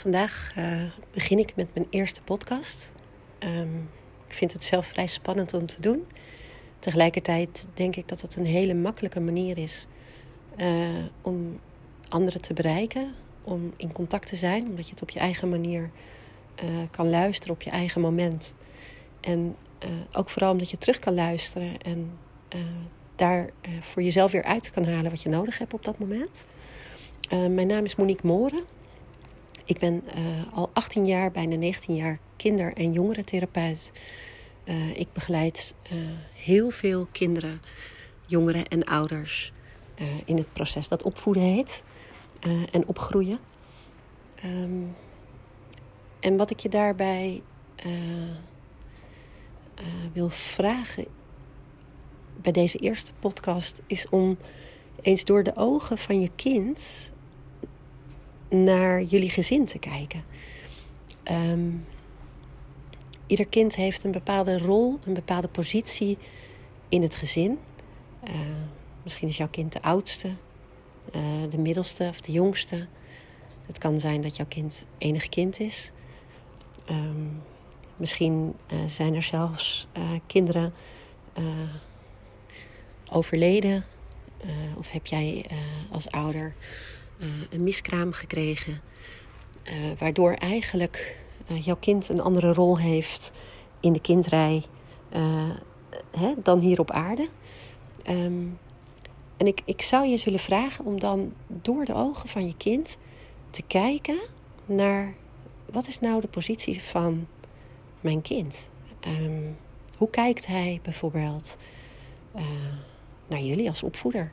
Vandaag uh, begin ik met mijn eerste podcast. Um, ik vind het zelf vrij spannend om te doen. Tegelijkertijd denk ik dat het een hele makkelijke manier is uh, om anderen te bereiken, om in contact te zijn, omdat je het op je eigen manier uh, kan luisteren, op je eigen moment. En ook vooral omdat je terug kan luisteren en daar voor jezelf weer uit kan halen wat je nodig hebt op dat moment. mijn naam is Monique Moren. Ik ben uh, al 18 jaar, bijna 19 jaar kinder- en jongerentherapeut. Uh, ik begeleid uh, heel veel kinderen, jongeren en ouders in het proces dat opvoeden heet en opgroeien. Um, en wat ik je daarbij wil vragen bij deze eerste podcast is om eens door de ogen van je kind naar jullie gezin te kijken. Um, ieder kind heeft een bepaalde rol, een bepaalde positie in het gezin. Uh, misschien is jouw kind de oudste, uh, de middelste of de jongste. Het kan zijn dat jouw kind enig kind is. Um, misschien uh, zijn er zelfs kinderen overleden. of heb jij als ouder een miskraam gekregen. Uh, waardoor eigenlijk uh, jouw kind een andere rol heeft in de kindrij hè, dan hier op aarde. Um, en ik, ik zou je zullen vragen om dan door de ogen van je kind te kijken naar wat is nou de positie van mijn kind? Um, hoe kijkt hij bijvoorbeeld naar jullie als opvoeder?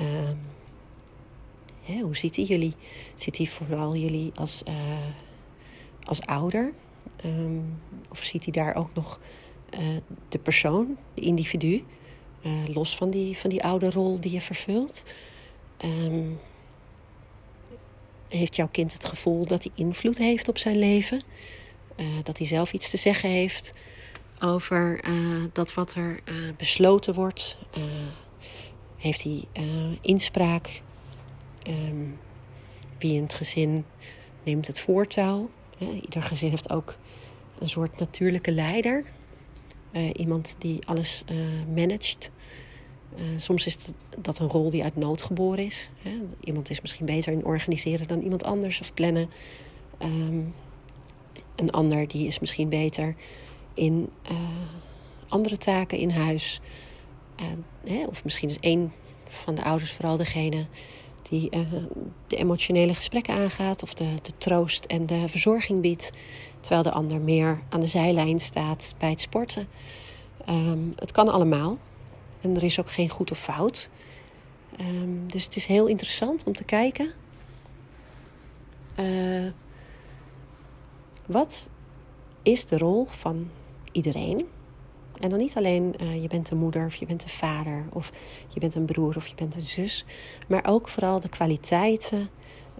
Um, Hoe ziet hij jullie? Ziet hij vooral jullie als, uh, als ouder? Um, of ziet hij daar ook nog uh, de persoon, de individu, uh, los van die, van die oude rol die je vervult? Um, heeft jouw kind het gevoel dat hij invloed heeft op zijn leven? dat hij zelf iets te zeggen heeft over dat wat er besloten wordt? heeft hij inspraak Um, wie in het gezin neemt het voortouw. ieder gezin heeft ook een soort natuurlijke leider. Uh, iemand die alles uh, managt. Uh, soms is dat een rol die uit nood geboren is. Iemand is misschien beter in organiseren dan iemand anders of plannen. Um, een ander die is misschien beter in andere taken in huis. Hè, of misschien is één van de ouders vooral degene die uh, de emotionele gesprekken aangaat of de, de troost en de verzorging biedt, terwijl de ander meer aan de zijlijn staat bij het sporten. Um, het kan allemaal en er is ook geen goed of fout. Um, dus het is heel interessant om te kijken. Uh, wat is de rol van iedereen? En dan niet alleen uh, je bent een moeder of je bent een vader of je bent een broer of je bent een zus, maar ook vooral de kwaliteiten,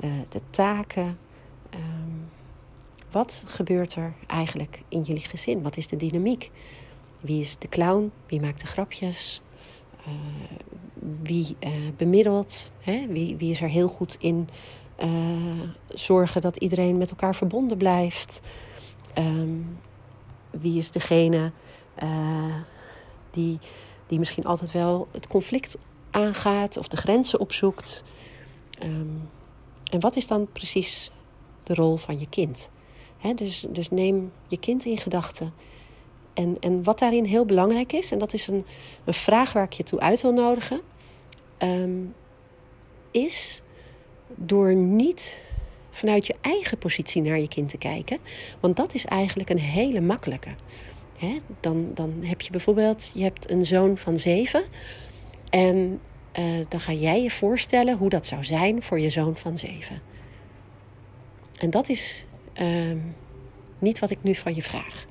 uh, de taken. Um, wat gebeurt er eigenlijk in jullie gezin? Wat is de dynamiek? Wie is de clown? Wie maakt de grapjes? Uh, wie bemiddelt? Hè? Wie, wie is er heel goed in zorgen dat iedereen met elkaar verbonden blijft? Um, wie is degene uh, die, die misschien altijd wel het conflict aangaat of de grenzen opzoekt. Um, en wat is dan precies de rol van je kind? Dus, dus neem je kind in gedachten. En, en wat daarin heel belangrijk is, en dat is een, een vraag waar ik je toe uit wil nodigen, um, is door niet vanuit je eigen positie naar je kind te kijken. Want dat is eigenlijk een hele makkelijke. Dan, dan heb je bijvoorbeeld, je hebt een zoon van zeven. En uh, dan ga jij je voorstellen hoe dat zou zijn voor je zoon van zeven. En dat is uh, niet wat ik nu van je vraag.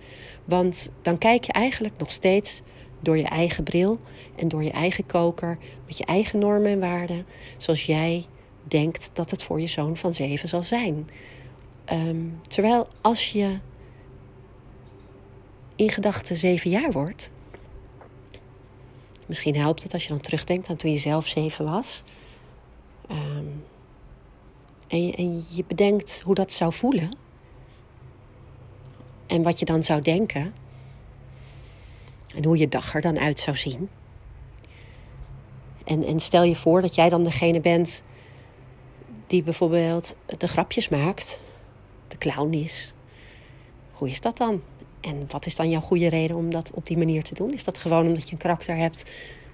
Want dan kijk je eigenlijk nog steeds door je eigen bril en door je eigen koker, met je eigen normen en waarden, zoals jij denkt dat het voor je zoon van zeven zal zijn. Um, terwijl als je in gedachten zeven jaar wordt. Misschien helpt het als je dan terugdenkt aan toen je zelf zeven was. Um, en je, en je bedenkt hoe dat zou voelen en wat je dan zou denken en hoe je dag er dan uit zou zien. En, en stel je voor dat jij dan degene bent die bijvoorbeeld de grapjes maakt, de clown is. Hoe is dat dan? En wat is dan jouw goede reden om dat op die manier te doen? Is dat gewoon omdat je een karakter hebt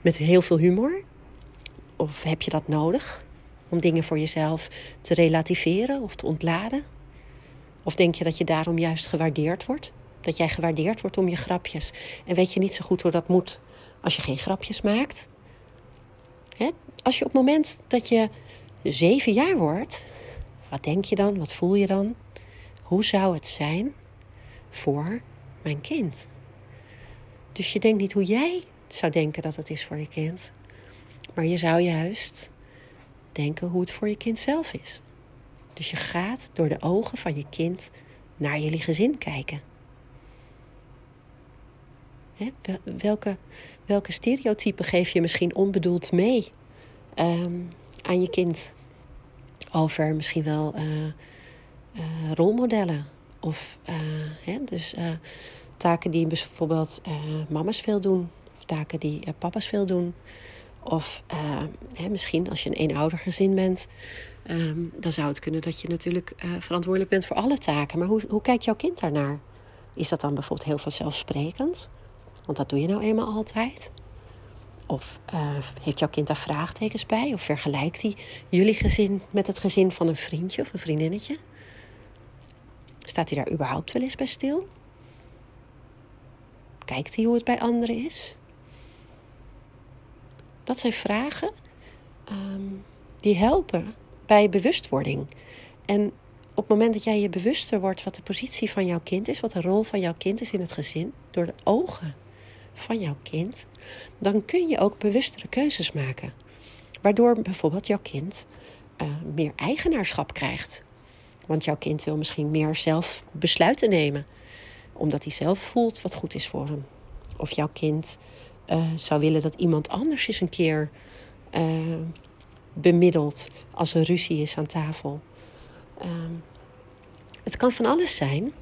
met heel veel humor? Of heb je dat nodig om dingen voor jezelf te relativeren of te ontladen? Of denk je dat je daarom juist gewaardeerd wordt? Dat jij gewaardeerd wordt om je grapjes. En weet je niet zo goed hoe dat moet als je geen grapjes maakt? Hè? Als je op het moment dat je zeven jaar wordt, wat denk je dan? Wat voel je dan? Hoe zou het zijn voor mijn kind? Dus je denkt niet hoe jij zou denken dat het is voor je kind, maar je zou juist denken hoe het voor je kind zelf is. Dus je gaat door de ogen van je kind naar jullie gezin kijken. Welke, welke stereotypen geef je misschien onbedoeld mee ehm, aan je kind? Over misschien wel uh, uh, rolmodellen. Of uh, hè, dus taken die bijvoorbeeld mama's veel doen. Of taken die papa's veel doen. Of hè, misschien als je een eenoudergezin bent. Um, dan zou het kunnen dat je natuurlijk verantwoordelijk bent voor alle taken. Maar hoe, hoe kijkt jouw kind daarnaar? Is dat dan bijvoorbeeld heel vanzelfsprekend? Want dat doe je nou eenmaal altijd. Of uh, heeft jouw kind daar vraagtekens bij? Of vergelijkt hij jullie gezin met het gezin van een vriendje of een vriendinnetje? Staat hij daar überhaupt wel eens bij stil? Kijkt hij hoe het bij anderen is? Dat zijn vragen um, die helpen bij bewustwording. En op het moment dat jij je bewuster wordt wat de positie van jouw kind is, wat de rol van jouw kind is in het gezin, door de ogen van jouw kind, dan kun je ook bewustere keuzes maken. Waardoor bijvoorbeeld jouw kind uh, meer eigenaarschap krijgt. Want jouw kind wil misschien meer zelf besluiten nemen, omdat hij zelf voelt wat goed is voor hem. Of jouw kind uh, zou willen dat iemand anders eens een keer uh, bemiddelt als er ruzie is aan tafel. Ehm, het kan van alles zijn.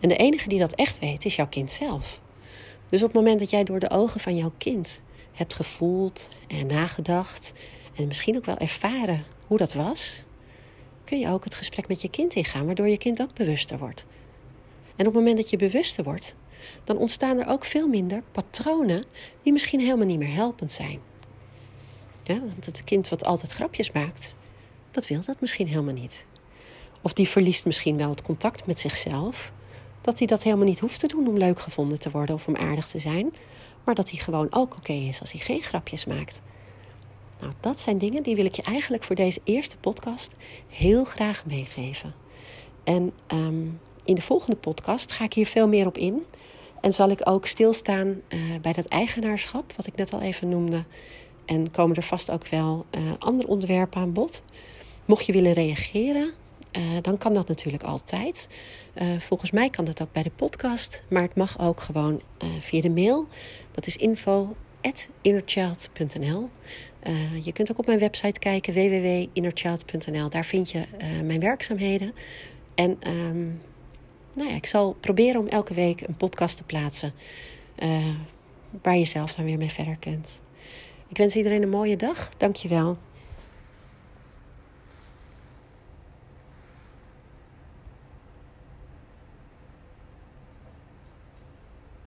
En de enige die dat echt weet is jouw kind zelf. Dus op het moment dat jij door de ogen van jouw kind hebt gevoeld en nagedacht en misschien ook wel ervaren hoe dat was, kun je ook het gesprek met je kind ingaan, waardoor je kind ook bewuster wordt. En op het moment dat je bewuster wordt, dan ontstaan er ook veel minder patronen die misschien helemaal niet meer helpend zijn. Ja, want het kind wat altijd grapjes maakt, dat wil dat misschien helemaal niet. Of die verliest misschien wel het contact met zichzelf, dat hij dat helemaal niet hoeft te doen om leuk gevonden te worden of om aardig te zijn. Maar dat hij gewoon ook oké is als hij geen grapjes maakt. Nou, dat zijn dingen die wil ik je eigenlijk voor deze eerste podcast heel graag meegeven. En ehm, in de volgende podcast ga ik hier veel meer op in. En zal ik ook stilstaan uh, bij dat eigenaarschap, wat ik net al even noemde. En komen er vast ook wel uh, andere onderwerpen aan bod. Mocht je willen reageren, uh, dan kan dat natuurlijk altijd. Volgens mij kan dat ook bij de podcast, maar het mag ook gewoon via de mail. Dat is info.innerchild.nl. je kunt ook op mijn website kijken, www.innerchild.nl. Daar vind je mijn werkzaamheden. En um, nou ja, ik zal proberen om elke week een podcast te plaatsen waar je zelf dan weer mee verder kunt. Ik wens iedereen een mooie dag. Dankjewel.